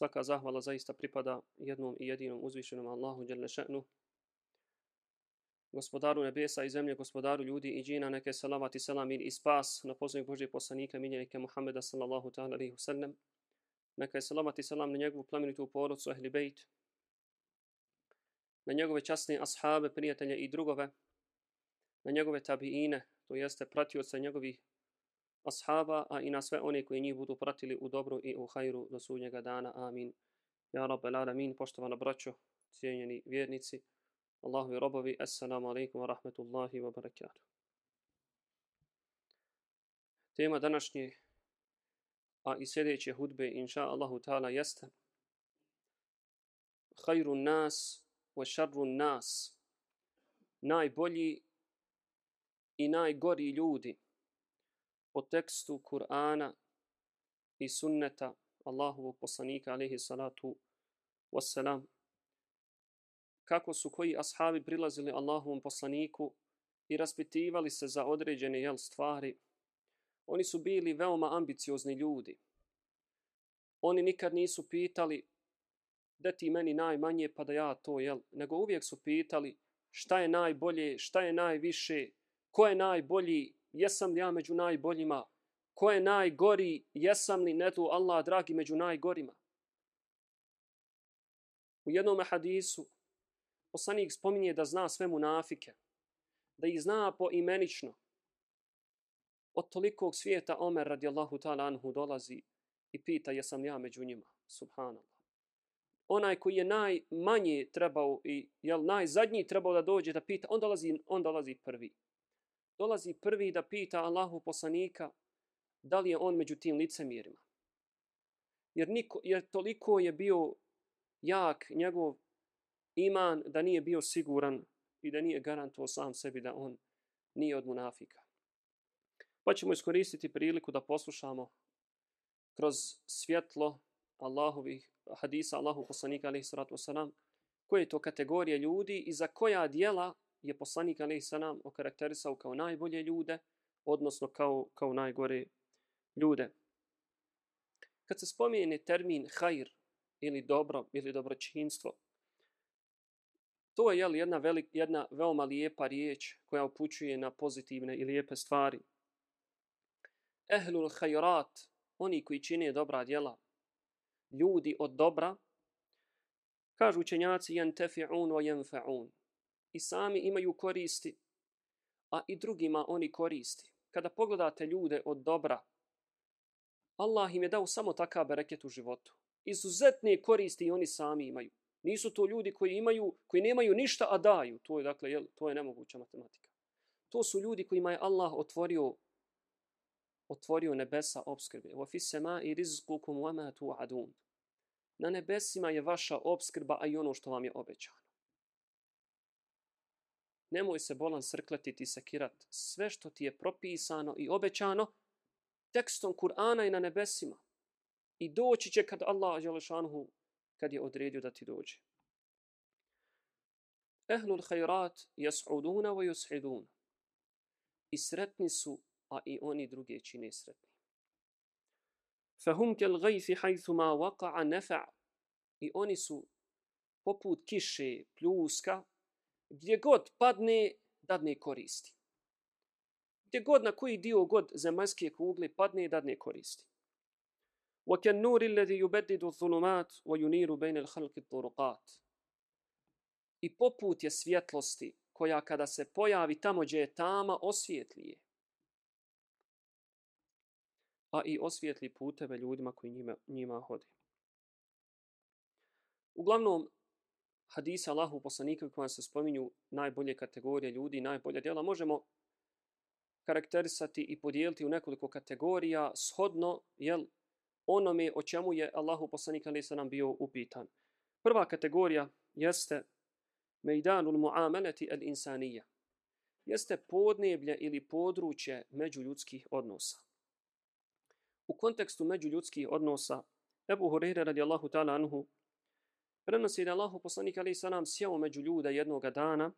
Svaka zahvala zaista pripada jednom i jedinom uzvišenom Allahu dželle. Gospodaru nebesa i zemlje, gospodaru ljudi i džina, neke salavat i selam i spas na posljednjeg Božije poslanika, miljenike Muhammeda sallallahu ta'ala alihi wasallam. Neka je salavat i selam na njegovu plemenitu porodcu, ehli bejt, na njegove časne ashabe, prijatelje i drugove, na njegove tabiine, to jeste pratioca njegovih ashaba, a i na sve one koji njih budu pratili u dobru i u hajru do sudnjega dana. Amin. Ja rabbel alamin, poštovana braćo, cijenjeni vjernici, Allahovi robovi, assalamu alaikum wa rahmetullahi wa barakatuh. Tema današnje, a i sljedeće hudbe, inša Allahu ta'ala, jeste Hajru nas wa šarru nas. Najbolji i najgori ljudi po tekstu Kur'ana i sunneta Allahovog poslanika alaihi salatu wassalam kako su koji ashabi prilazili Allahovom poslaniku i raspitivali se za određene jel, stvari. Oni su bili veoma ambiciozni ljudi. Oni nikad nisu pitali da ti meni najmanje pa da ja to, jel, nego uvijek su pitali šta je najbolje, šta je najviše, ko je najbolji, jesam li ja među najboljima, ko je najgori, jesam li netu Allah dragi među najgorima. U jednom hadisu poslanik spominje da zna sve munafike, da ih zna po imenično. Od tolikog svijeta Omer radijallahu ta'ala anhu dolazi i pita jesam ja među njima. Subhanallah. Onaj koji je najmanje trebao i jel, najzadnji trebao da dođe da pita, on dolazi, on dolazi prvi. Dolazi prvi da pita Allahu poslanika da li je on među tim licemirima. Jer, niko, jer toliko je bio jak njegov iman da nije bio siguran i da nije garantuo sam sebi da on nije od munafika. Pa ćemo iskoristiti priliku da poslušamo kroz svjetlo Allahovih hadisa Allahu poslanika alaihi salatu wasalam koje je to kategorije ljudi i za koja dijela je poslanik alaihi salam okarakterisao kao najbolje ljude, odnosno kao, kao najgore ljude. Kad se spomene termin hajr ili dobro ili dobročinstvo, To je jel, jedna, velik, jedna veoma lijepa riječ koja upućuje na pozitivne i lijepe stvari. Ehlul hajrat, oni koji čine dobra djela, ljudi od dobra, kažu učenjaci jen tefi'un wa jenfa'un. I sami imaju koristi, a i drugima oni koristi. Kada pogledate ljude od dobra, Allah im je dao samo takav bereket u životu. Izuzetne koristi i oni sami imaju. Nisu to ljudi koji imaju, koji nemaju ništa, a daju. To je, dakle, jel, to je nemoguća matematika. To su ljudi kojima je Allah otvorio otvorio nebesa obskrbe. Wa fis sama'i rizqukum wa ma tu'adun. Na nebesima je vaša obskrba, a i ono što vam je obećano. Nemoj se bolan srkletiti i sekirat. Sve što ti je propisano i obećano, tekstom Kur'ana i na nebesima. I doći će kad Allah Đelešanhu kad je odredio da ti dođe. Ehlul hajrat jas'uduna wa yus'idun. I sretni su, a i oni druge čine sretni. Fahum kel gajfi hajthuma waqa'a nafa' I oni su poput kiše, pljuska, gdje god padne, dadne koristi. Gdje god na koji dio god zemaljske kugle padne, dadne koristi. وكالنور الذي يبدد الظلمات وينير بين الخلق الطرقات I poput je svjetlosti koja kada se pojavi tamo gdje je tama osvjetlije. A i osvjetli puteve ljudima koji njima, njima hode. Uglavnom, hadisa Allahu poslanika koja se spominju najbolje kategorije ljudi, najbolje djela, možemo karakterisati i podijeliti u nekoliko kategorija shodno jel, onome o čemu je Allahu poslanik ali se nam bio upitan. Prva kategorija jeste mejdanul muameleti al insanija. Jeste podneblje ili područje međuljudskih odnosa. U kontekstu međuljudskih odnosa Ebu Hureyre radijallahu ta'ala anhu prenosi da Allahu poslanik ali salam sjeo među ljuda jednoga dana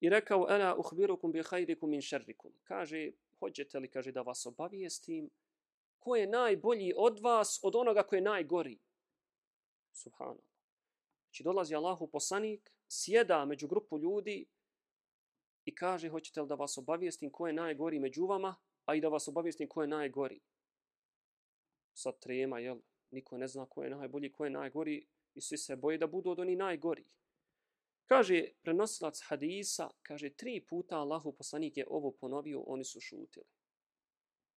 i rekao ela uhbirukum bi hajrikum min šerrikum. Kaže, hoćete li, kaže, da vas obavijestim ko je najbolji od vas od onoga ko je najgori. Subhanallah. Znači dolazi Allahu poslanik, sjeda među grupu ljudi i kaže hoćete li da vas obavijestim ko je najgori među vama, a i da vas obavijestim ko je najgori. Sad trema, jel? Niko ne zna ko je najbolji, ko je najgori i svi se boje da budu od oni najgori. Kaže prenosilac hadisa, kaže tri puta Allahu poslanik je ovo ponovio, oni su šutili.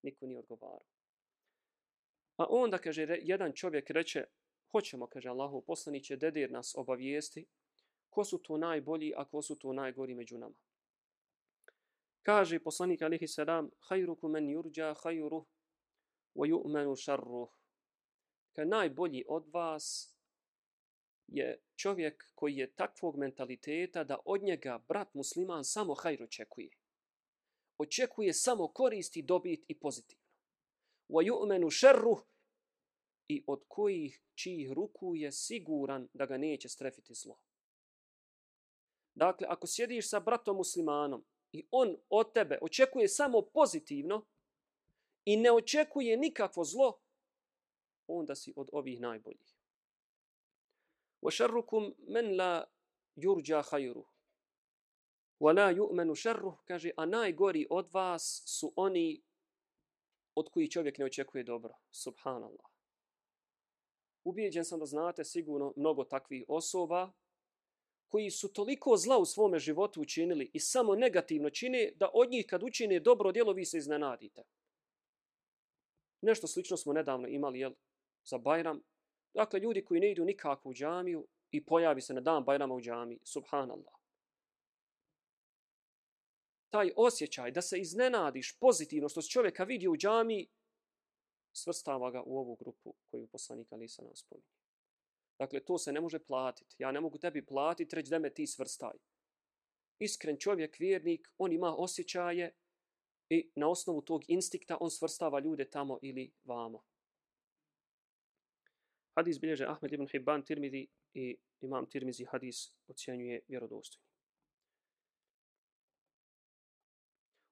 Niko nije odgovarao. Pa onda, kaže, jedan čovjek reče, hoćemo, kaže Allahu poslaniće, dedir nas obavijesti, ko su to najbolji, a ko su to najgori među nama. Kaže poslanik alihi salam, hajruku men yurđa hajruh, wa yu'manu šarruh. Ka najbolji od vas je čovjek koji je takvog mentaliteta da od njega brat musliman samo hajr očekuje. Očekuje samo koristi, dobit i pozitivno. Wa yu'menu šarruh i od kojih čijih ruku je siguran da ga neće strefiti zlo. Dakle, ako sjediš sa bratom muslimanom i on od tebe očekuje samo pozitivno i ne očekuje nikakvo zlo, onda si od ovih najboljih. وَشَرُّكُمْ مَنْ لَا يُرْجَا خَيْرُهُ وَلَا يُؤْمَنُ شَرُّهُ kaže, a najgori od vas su oni od koji čovjek ne očekuje dobro. Subhanallah. Ubijeđen sam da znate sigurno mnogo takvih osoba koji su toliko zla u svome životu učinili i samo negativno čine da od njih kad učine dobro djelo vi se iznenadite. Nešto slično smo nedavno imali jel, za Bajram. Dakle, ljudi koji ne idu nikako u džamiju i pojavi se na dan Bajrama u džamiji. Subhanallah. Taj osjećaj da se iznenadiš pozitivno što se čovjeka vidi u džamiji, svrstava ga u ovu grupu koju poslanik Ali sa nas spominje. Dakle, to se ne može platiti. Ja ne mogu tebi platiti, reći da me ti svrstaj. Iskren čovjek, vjernik, on ima osjećaje i na osnovu tog instikta on svrstava ljude tamo ili vamo. Hadis bilježe Ahmed ibn Hibban Tirmidi i imam Tirmizi hadis ocjenjuje vjerodostojni.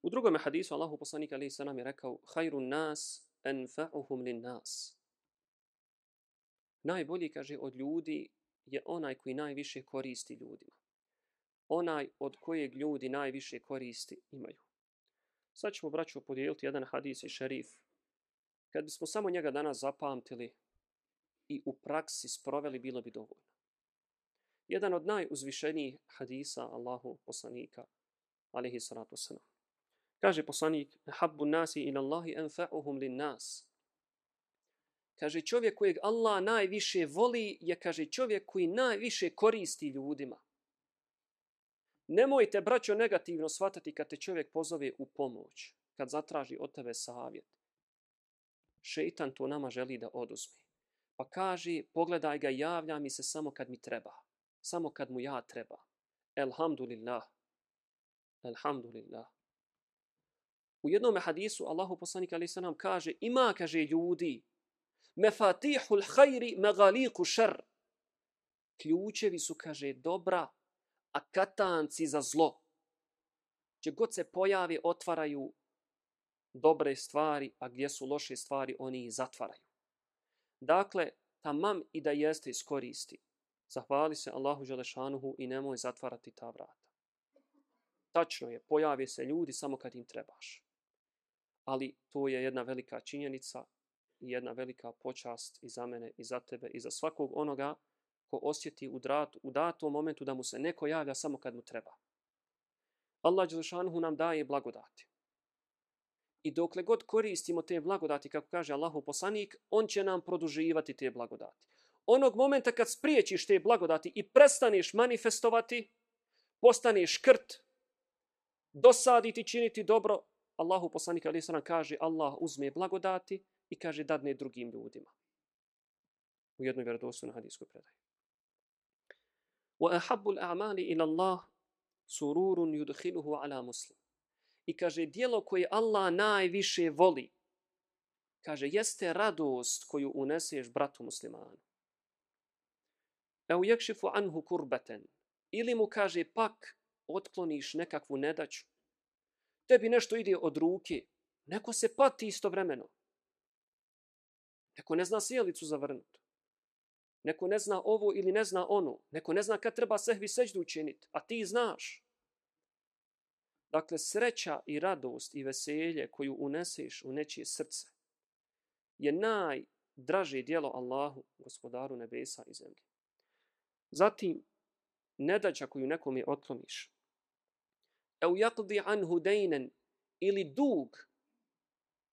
U drugome hadisu Allahu poslanik alaihi sallam je rekao Hajrun nas enfa'uhum lin nas. Najbolji, kaže, od ljudi je onaj koji najviše koristi ljudima. Onaj od kojeg ljudi najviše koristi imaju. Sad ćemo, braću, podijeliti jedan hadis i šerif. Kad bismo samo njega danas zapamtili i u praksi sproveli, bilo bi dovoljno. Jedan od najuzvišenijih hadisa Allahu poslanika, alihi salatu wasalam. Kaže poslanik, habbu nasi in Allahi enfa'uhum lin nas. Kaže čovjek kojeg Allah najviše voli je kaže čovjek koji najviše koristi ljudima. Nemojte, braćo, negativno shvatati kad te čovjek pozove u pomoć, kad zatraži od tebe savjet. Šeitan to nama želi da oduzme. Pa kaže, pogledaj ga, javlja mi se samo kad mi treba. Samo kad mu ja treba. Elhamdulillah. Elhamdulillah. U jednom hadisu Allahu poslanik alejhi selam kaže ima kaže ljudi mefatihul khairi magaliqu shar ključevi su kaže dobra a katanci za zlo Če god se pojavi otvaraju dobre stvari a gdje su loše stvari oni ih zatvaraju dakle tamam i da jeste iskoristi zahvali se Allahu Želešanuhu i nemoj zatvarati ta vrata tačno je pojavi se ljudi samo kad im trebaš ali to je jedna velika činjenica i jedna velika počast i za mene i za tebe i za svakog onoga ko osjeti u, drat, u datom momentu da mu se neko javlja samo kad mu treba. Allah Đelšanhu nam daje blagodati. I dokle god koristimo te blagodati, kako kaže Allahu poslanik, on će nam produživati te blagodati. Onog momenta kad spriječiš te blagodati i prestaneš manifestovati, postaneš krt, dosaditi, činiti dobro, Allahu poslanik ali sallam kaže Allah uzme blagodati i kaže dadne drugim ljudima. U jednoj vjerodostojnoj hadijskoj predaji. Wa ahabbu al-a'mali ila Allah sururun yudkhiluhu ala muslim. I kaže dijelo koje Allah najviše voli. Kaže jeste radost koju uneseš bratu muslimanu. Evo yakšifu anhu kurbeten. Ili mu kaže pak otkloniš nekakvu nedaću tebi nešto ide od ruke, neko se pati istovremeno. Neko ne zna sjelicu zavrnuti. Neko ne zna ovo ili ne zna ono. Neko ne zna kad treba sehvi seđdu učiniti, a ti znaš. Dakle, sreća i radost i veselje koju uneseš u nečije srce je najdraže dijelo Allahu, gospodaru nebesa i zemlje. Zatim, nedaća koju nekom je otkloniš. Eu jakdi anhu dejnen ili dug,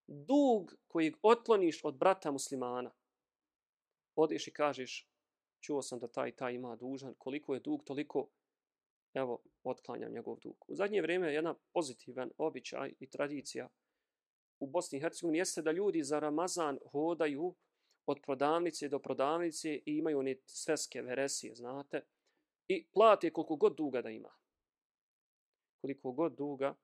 dug kojeg otkloniš od brata muslimana. Odeš i kažeš, čuo sam da taj taj ima dužan, koliko je dug, toliko, evo, otklanjam njegov dug. U zadnje vrijeme je jedna pozitivan običaj i tradicija u Bosni i Hercegovini jeste da ljudi za Ramazan hodaju od prodavnice do prodavnice i imaju one sveske veresije, znate, i plate koliko god duga da ima. Koliko god duga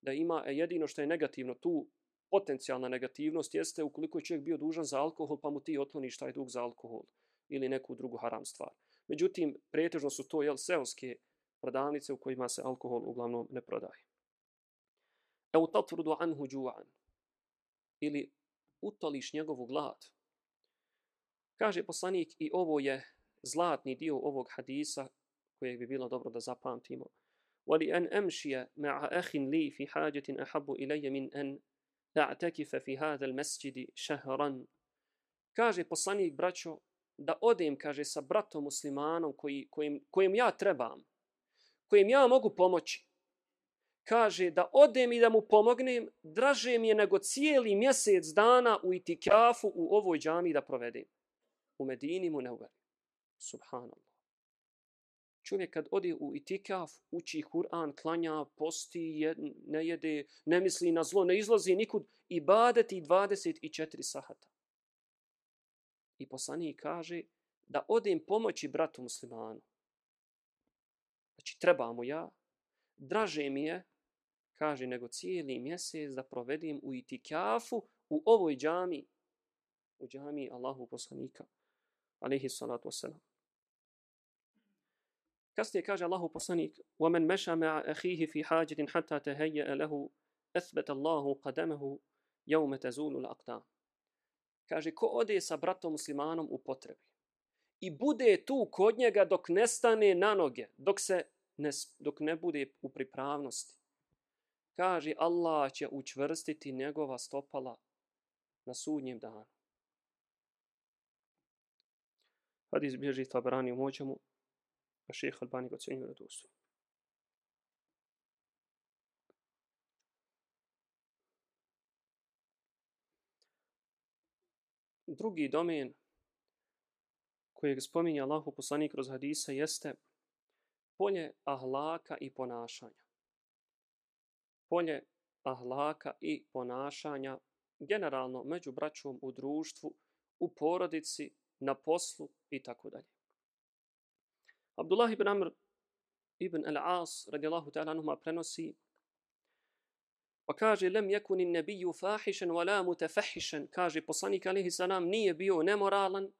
da ima, e, jedino što je negativno tu, potencijalna negativnost jeste ukoliko je čovjek bio dužan za alkohol, pa mu ti otkloniš taj dug za alkohol ili neku drugu haram stvar. Međutim, pretežno su to jel, seoske prodavnice u kojima se alkohol uglavnom ne prodaje. Eu tatvrdu anhu džu'an ili utoliš njegovu glad. Kaže poslanik i ovo je zlatni dio ovog hadisa kojeg bi bilo dobro da zapamtimo. Wali an amshiya ma'a akhin li fi hajatin ahabbu ilayya min an a'takifa fi hadha al-masjid shahran. Kaže poslanik braćo da odem kaže sa bratom muslimanom koji kojim kojim ja trebam kojim ja mogu pomoći kaže da odem i da mu pomognem, draže mi je nego cijeli mjesec dana u itikafu u ovoj džami da provedem. U Medini mu ne uveri. Subhanallah. Čovjek kad ode u itikaf, uči Kur'an, klanja, posti, jed, ne jede, ne misli na zlo, ne izlazi nikud, i badeti 24 sahata. I poslanik kaže da odem pomoći bratu muslimanu Znači, treba mu ja, draže mi je kaže, nego cijeli mjesec da provedim u itikafu u ovoj džami, u džami Allahu poslanika, alaihi salatu wasalam. Kasnije kaže Allahu poslanik, وَمَنْ مَشَى مَعَ أَخِيهِ فِي حَاجِةٍ حَتَّى تَهَيَّأَ لَهُ أَثْبَتَ اللَّهُ قَدَمَهُ يَوْمَ تَزُولُ الْأَقْدَامِ Kaže, ko ode sa bratom muslimanom u potrebi i bude tu kod njega dok ne stane na noge, dok, se ne, dok ne bude u pripravnosti, kaže Allah će učvrstiti njegova stopala na sudnjem danu. Hadis bježi Tabrani u moćemu, a šeha Albani ga cijenju radosu. Drugi domen kojeg spominje Allahu poslanik kroz hadisa jeste polje ahlaka i ponašanja. Polje ahlaka i ponašanja generalno među braćom u društvu, u porodici, na poslu i tako dalje. Abdullah ibn Amr ibn al-As radijallahu ta'ala anhuma prenosi pa kaže lem yakun an-nabiyyu fahishan wala mutafahishan kaže poslanik alejhi salam nije bio nemoralan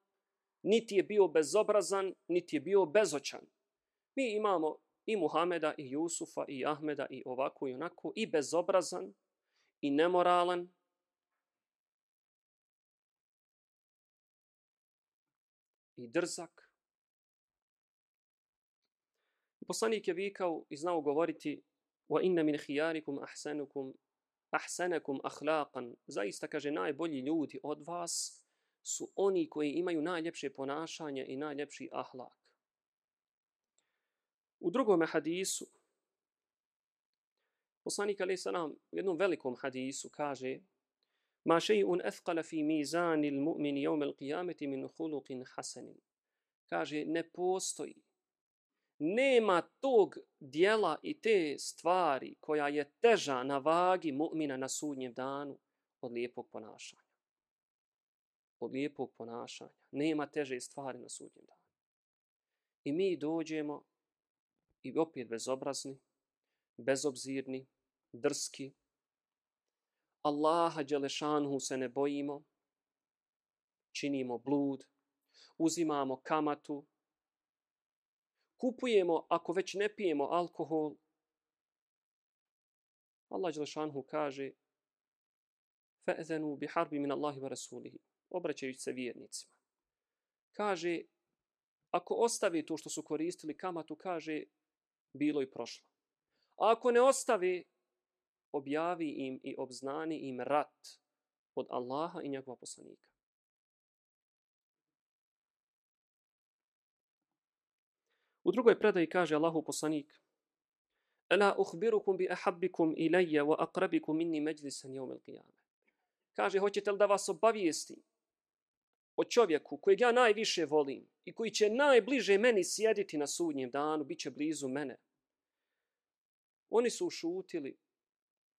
niti je bio bezobrazan niti je bio bezočan mi imamo i Muhameda, i Jusufa, i Ahmeda, i ovako i onako, i bezobrazan, i nemoralan. I drzak. I poslanik je vikao i znao govoriti wa inna min khiyarikum ahsanukum ahsanakum akhlaqan zaista kaže najbolji ljudi od vas su oni koji imaju najljepše ponašanje i najljepši ahlak U drugom hadisu, poslanik alaih salam u jednom velikom hadisu kaže Ma še'un efqala fi mizani l-mu'mini jevme l-qiyameti min huluqin hasanin. Kaže, ne postoji. Nema tog dijela i te stvari koja je teža na vagi mu'mina na sudnjem danu od lijepog ponašanja. Od lijepog ponašanja. Nema teže stvari na sudnjem danu. I mi dođemo i opet bezobrazni, bezobzirni, drski. Allaha Đelešanhu se ne bojimo, činimo blud, uzimamo kamatu, kupujemo, ako već ne pijemo alkohol, Allah Đelešanhu kaže فَأَذَنُوا بِحَرْبِ مِنَ اللَّهِ وَرَسُولِهِ obraćajući se vjernicima. Kaže, Ako ostavi to što su koristili kamatu, kaže, bilo i prošlo. A ako ne ostavi, objavi im i obznani im rat od Allaha i njegova poslanika. U drugoj predaji kaže Allahu poslanik Ela uhbirukum bi ahabbikum ilayya wa aqrabikum minni majlisan yawm al-qiyamah. Kaže hoćete li da vas obavijestim o čovjeku kojeg ja najviše volim i koji će najbliže meni sjediti na sudnjem danu, bit će blizu mene. Oni su ušutili.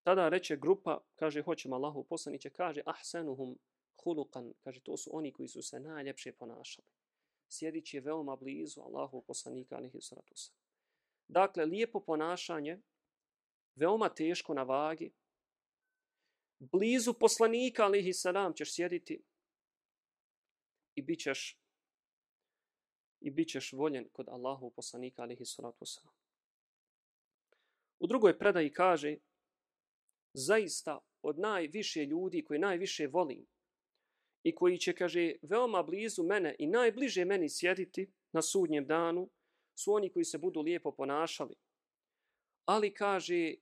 Tada reče grupa, kaže, hoćemo Allahu poslaniće, kaže, ahsanuhum hulukan, kaže, to su oni koji su se najljepše ponašali. Sjedit je veoma blizu Allahu poslanika, alihi sallatu Dakle, lijepo ponašanje, veoma teško na vagi, blizu poslanika, alihi sallam, ćeš sjediti i bit ćeš i bit ćeš voljen kod Allahu poslanika alihi salatu wasalam. U drugoj predaji kaže zaista od najviše ljudi koji najviše volim i koji će, kaže, veoma blizu mene i najbliže meni sjediti na sudnjem danu su oni koji se budu lijepo ponašali. Ali kaže,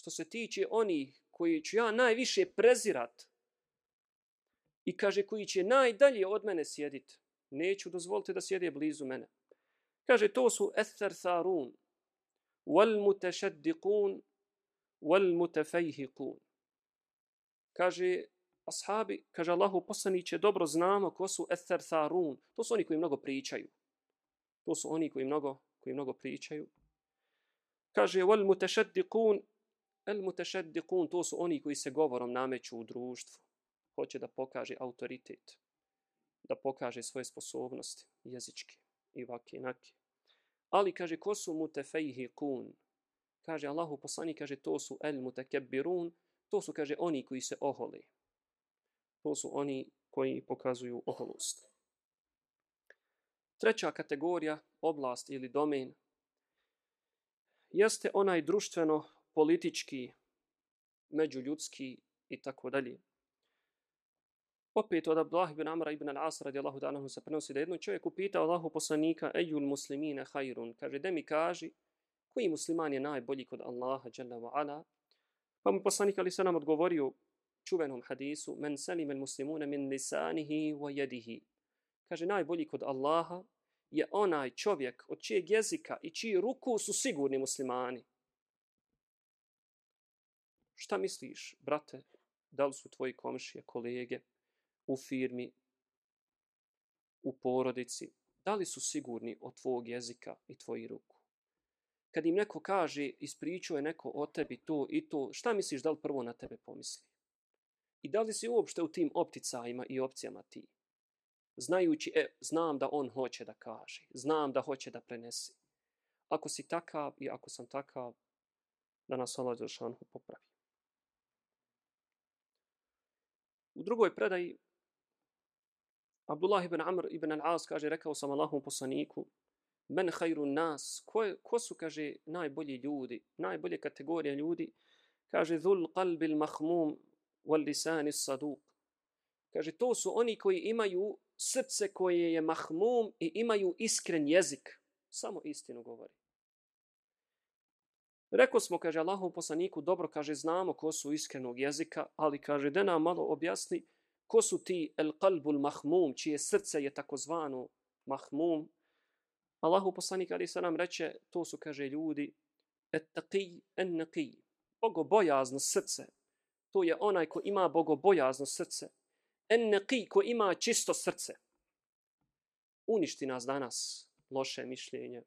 što se tiče onih koji ću ja najviše prezirat i kaže koji će najdalje od mene sjediti, neću dozvoliti da sjede blizu mene. Kaže, to su ether tharun, والمتشدقون والمتفيهقون. Kaže, ashabi, kaže Allahu poslaniće, dobro znamo ko su ether tharun. To su oni koji mnogo pričaju. To su oni koji mnogo, koji mnogo pričaju. Kaže, wal mutashaddiqun, al mutashaddiqun, to su oni koji se govorom nameću u društvu. Hoće da pokaže autoritet da pokaže svoje sposobnosti jezičke i vake i nake. Ali kaže, ko su mutefejhi kun? Kaže, Allahu poslani kaže, to su el mutekebbirun, to su, kaže, oni koji se oholi. To su oni koji pokazuju oholost. Treća kategorija, oblast ili domen, jeste onaj društveno, politički, međuljudski i tako dalje. Opet od Abdullah ibn Amra ibn al-As radijallahu ta'ala se prenosi da jedno čovjek upitao Allahu poslanika ejul muslimine hajrun. Kaže, da mi kaži koji musliman je najbolji kod Allaha dželle ve ala. Pa mu poslanik ali se nam odgovorio čuvenom hadisu men salim al muslimuna min lisanihi wa yadihi. Kaže, najbolji kod Allaha je onaj čovjek od čijeg jezika i čiji ruku su sigurni muslimani. Šta misliš, brate, da li su tvoji komšije, kolege, u firmi, u porodici, da li su sigurni od tvog jezika i tvojih ruku? Kad im neko kaže, ispričao je neko o tebi to i to, šta misliš da li prvo na tebe pomisli? I da li si uopšte u tim opticajima i opcijama ti? Znajući, e, znam da on hoće da kaže, znam da hoće da prenesi. Ako si takav i ako sam takav, da nas Allah Đelšanhu popravi. U drugoj predaji Abdullah ibn Amr ibn al-As kaže, rekao sam Allahom poslaniku, men hajru nas, ko, ko su, kaže, najbolji ljudi, najbolje kategorije ljudi, kaže, dhul qalbil mahmum wal lisani saduk. Kaže, to su oni koji imaju srce koje je mahmum i imaju iskren jezik. Samo istinu govori. Rekao smo, kaže Allahom poslaniku, dobro, kaže, znamo ko su iskrenog jezika, ali kaže, da nam malo objasni, ko su ti el qalbul mahmum, čije srce je takozvano mahmum. Allahu poslanik ali se nam reče, to su, kaže ljudi, et taqi en naqi, bogobojazno srce. To je onaj ko ima bogobojazno srce. En naqi, ko ima čisto srce. Uništi nas danas loše mišljenje,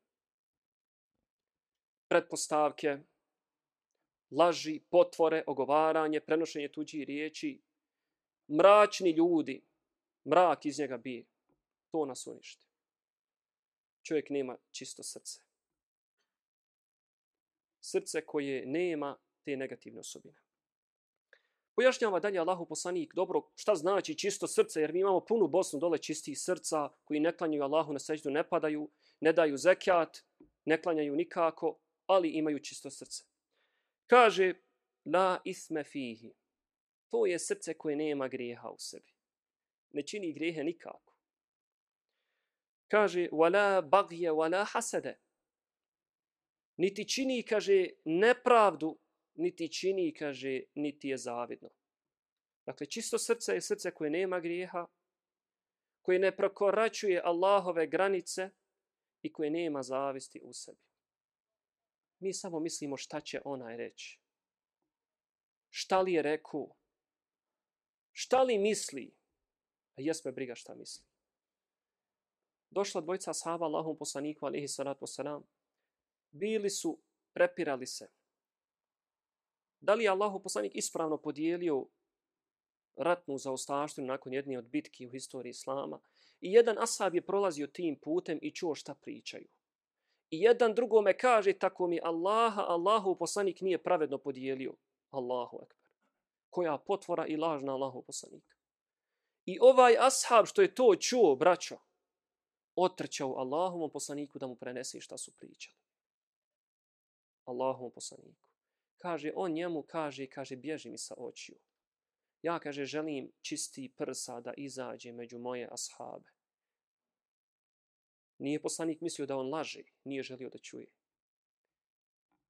pretpostavke, laži, potvore, ogovaranje, prenošenje tuđih riječi, mračni ljudi, mrak iz njega bije. To nas uništi. Čovjek nema čisto srce. Srce koje nema te negativne osobine. Pojašnjava dalje Allahu poslanik dobro šta znači čisto srce, jer mi imamo punu Bosnu dole čistih srca koji ne klanjaju Allahu na seždu, ne padaju, ne daju zekjat, ne klanjaju nikako, ali imaju čisto srce. Kaže, la isme fihi, to je srce koje nema grijeha u sebi. Ne čini grijehe nikako. kaže, wala bagje, wala hasede. Niti čini, kaže, nepravdu, niti čini, kaže, niti je zavidno. Dakle, čisto srce je srce koje nema grijeha, koje ne prokoračuje Allahove granice i koje nema zavisti u sebi. Mi samo mislimo šta će onaj reći. Šta li je rekao? Šta li misli? A jesme briga šta misli. Došla dvojca sahaba Allahom poslaniku, alihi salatu wasalam. Bili su, prepirali se. Da li je Allahu poslanik ispravno podijelio ratnu zaostaštinu nakon jedne od bitki u historiji Islama. I jedan asab je prolazio tim putem i čuo šta pričaju. I jedan drugome kaže tako mi Allaha, Allahu poslanik nije pravedno podijelio. Allahu ekber. Koja potvora i lažna Allahu poslanika. I ovaj ashab što je to čuo, braćo, otrčao Allahovom poslaniku da mu prenese šta su pričali. Allahovom poslaniku. Kaže, on njemu kaže, kaže, bježi mi sa očiju. Ja, kaže, želim čisti prsa da izađe među moje ashabe. Nije poslanik mislio da on laže, nije želio da čuje.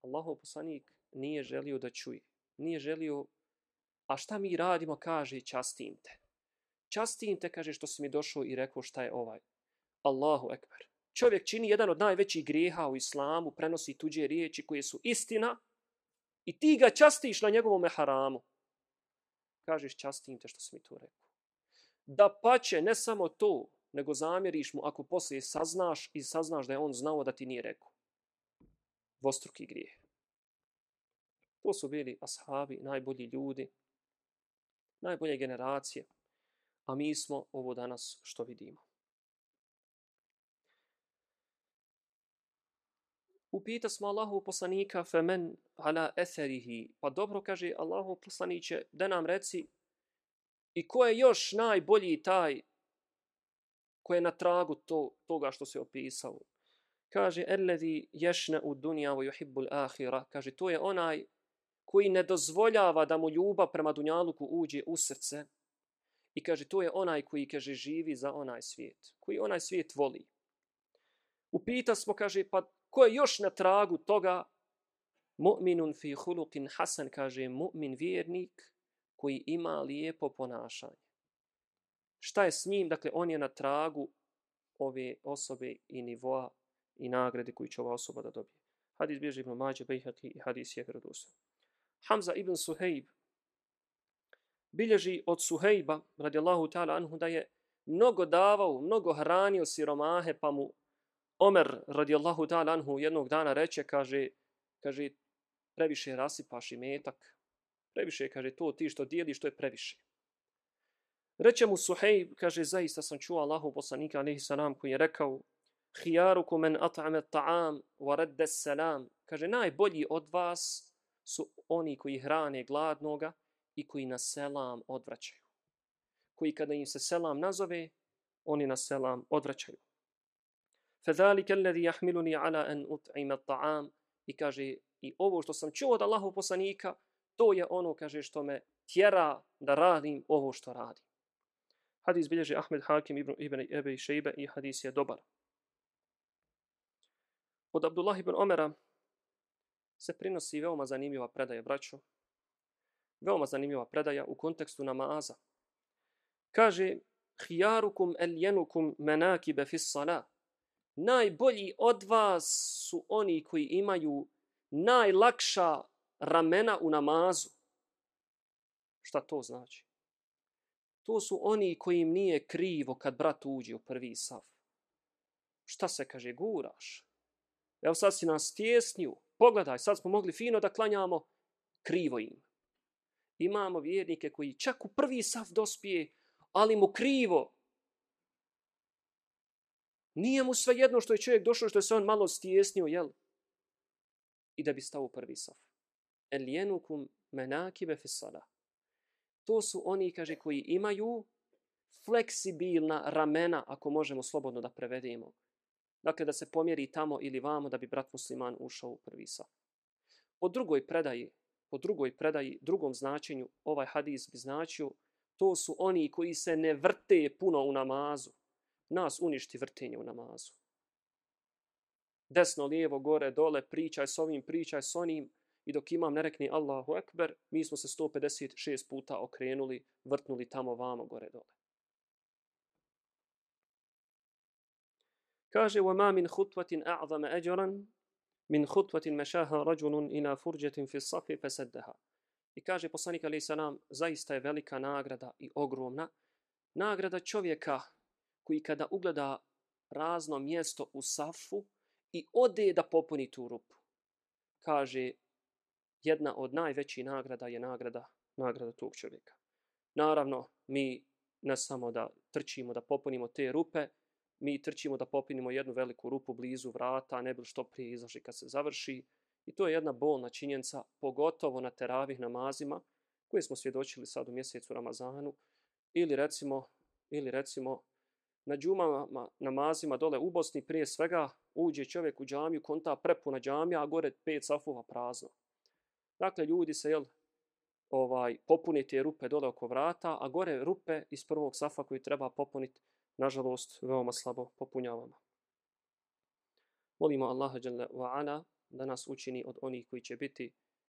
Allahov poslanik nije želio da čuje. Nije želio, a šta mi radimo, kaže, častim te. Častim te, kaže, što si mi došao i rekao šta je ovaj. Allahu ekber. Čovjek čini jedan od najvećih grijeha u islamu, prenosi tuđe riječi koje su istina i ti ga častiš na njegovom haramu kažeš častim te što si mi to rekao. Da pače, ne samo to, nego zamjeriš mu ako poslije saznaš i saznaš da je on znao da ti nije rekao. Vostruki grijeh. To su bili ashabi, najbolji ljudi, najbolje generacije, a mi smo ovo danas što vidimo. Upita smo Allahu poslanika femen ala etherihi. Pa dobro kaže Allahu poslaniće da nam reci i ko je još najbolji taj ko je na tragu to, toga što se opisao. Kaže alladhi yashna ad-dunya wa yuhibbu. Kaže to je onaj koji ne dozvoljava da mu ljubav prema dunjaluku uđe u srce. I kaže to je onaj koji kaže živi za onaj svijet, koji onaj svijet voli. Upita smo kaže pa ko je još na tragu toga? Mu'minun fi hulukin hasan kaže mu'min vjernik koji ima lijepo ponašanje. Šta je s njim? Dakle on je na tragu ove osobe i nivoa i nagrade koju će ova osoba da dobije. Hadis bježi ibn Mađe Bejhaki i hadis je vjerodostojan. Hamza ibn Suhejb bilježi od Suhejba radijallahu ta'ala anhu da je mnogo davao, mnogo hranio siromahe pa mu Omer radijallahu ta'ala anhu jednog dana reče, kaže, kaže, previše rasipaš i metak. Previše, kaže, to ti što dijeliš, to je previše. Reče mu Suhejb, kaže, zaista sam čuo Allahu poslanika, alihi salam, koji je rekao, Hijaruku men at'ame ta'am, wa redde salam. Kaže, najbolji od vas su oni koji hrane gladnoga i koji na selam odvraćaju. Koji kada im se selam nazove, oni na selam odvraćaju. فذلك الذي يحملني على ان اطعم الطعام i kaže i ovo što sam čuo od Allahov poslanika to je ono kaže što me tjera da radim ovo što radim hadis bilježi Ahmed Hakim ibn ibn Abi Shayba i hadis je dobar od Abdullah ibn Omera se prinosi veoma zanimljiva predaja braćo veoma zanimljiva predaja u kontekstu namaza kaže hijarukum alyanukum manakib fi salah. najbolji od vas su oni koji imaju najlakša ramena u namazu. Šta to znači? To su oni kojim nije krivo kad brat uđe u prvi sav. Šta se kaže, guraš? Evo sad si nas tjesniju. Pogledaj, sad smo mogli fino da klanjamo krivo im. Imamo vjernike koji čak u prvi sav dospije, ali mu krivo Nije mu sve jedno što je čovjek došao, što je se on malo stjesnio, jel? I da bi stao u prvi saf. El jenukum menakibe fisala. To su oni, kaže, koji imaju fleksibilna ramena, ako možemo slobodno da prevedemo. Dakle, da se pomjeri tamo ili vamo da bi brat musliman ušao u prvi saf. Po drugoj predaji, po drugoj predaji, drugom značenju, ovaj hadis bi značio, to su oni koji se ne vrte puno u namazu, nas uništi vrtenje u namazu. Desno, lijevo, gore, dole, pričaj s ovim, pričaj s onim. I dok imam ne rekni Allahu Ekber, mi smo se 156 puta okrenuli, vrtnuli tamo vamo, gore, dole. Kaže, وَمَا مِنْ خُطْوَةٍ أَعْظَمَ أَجْرًا min khutvatin mešaha rađunun ila furđetin fi safi feseddeha. I kaže poslanik alaih salam, zaista je velika nagrada i ogromna. Nagrada čovjeka koji kada ugleda razno mjesto u safu i ode da popuni tu rupu. Kaže, jedna od najvećih nagrada je nagrada, nagrada tog čovjeka. Naravno, mi ne samo da trčimo da popunimo te rupe, mi trčimo da popinimo jednu veliku rupu blizu vrata, ne bi što prije izašli kad se završi. I to je jedna bolna činjenica, pogotovo na teravih namazima, koje smo svjedočili sad u mjesecu Ramazanu, ili recimo, ili recimo na džumama namazima dole u Bosni prije svega uđe čovjek u džamiju, konta prepuna džamija, a gore pet safova prazno. Dakle, ljudi se, jel, ovaj, popuni te rupe dole oko vrata, a gore rupe iz prvog safa koji treba popuniti nažalost, veoma slabo popunjavamo. Molimo Allaha dželle ve ala da nas učini od onih koji će biti